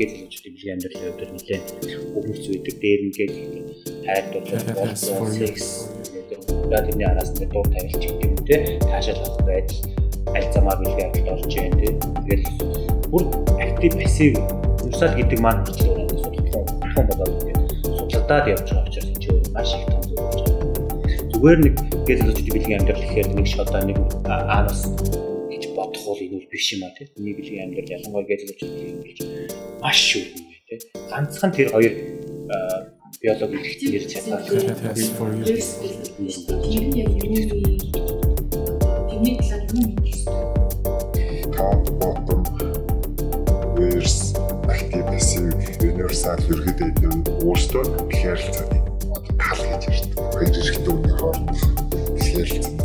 гээлжлэгчдийн бэлгийн амьдралын хувьд нэлээд өгмөрц үйдэг дээр ингээд хайр дурлал секс тэгээд тэрний араас нь дуу тавилч гэдэг юм те. Таашаалах байдал аль замаар бэлгийн амьдралд орж ийн те. Тэгээд бүр актив пассив юусал гэдэг маань өөрөө судлах архан болоод ингээд судлагдаад явж байгаа учраас энэ маш их том зүйл болж байгаа. Зүгээр нэг гээлжлэгчдийн бэлгийн амьдрал гэхээр нэг шодоо нэг аанаас энэ үл биш юм а тийм. Миний бэлгийн амьдрал ялангуяа гэжлэж юм гэж маш шүүхэн бай тийм. Ганцхан тэр хоёр биологи юу вэ? Тэрний талаар юу мэдэх вэ? Active passive universal ерөөдөө юм өөртөө их ярилцаад тал гэж ярьдаг. Хоёр хэрэгтэй үний хооронд их ярилцаад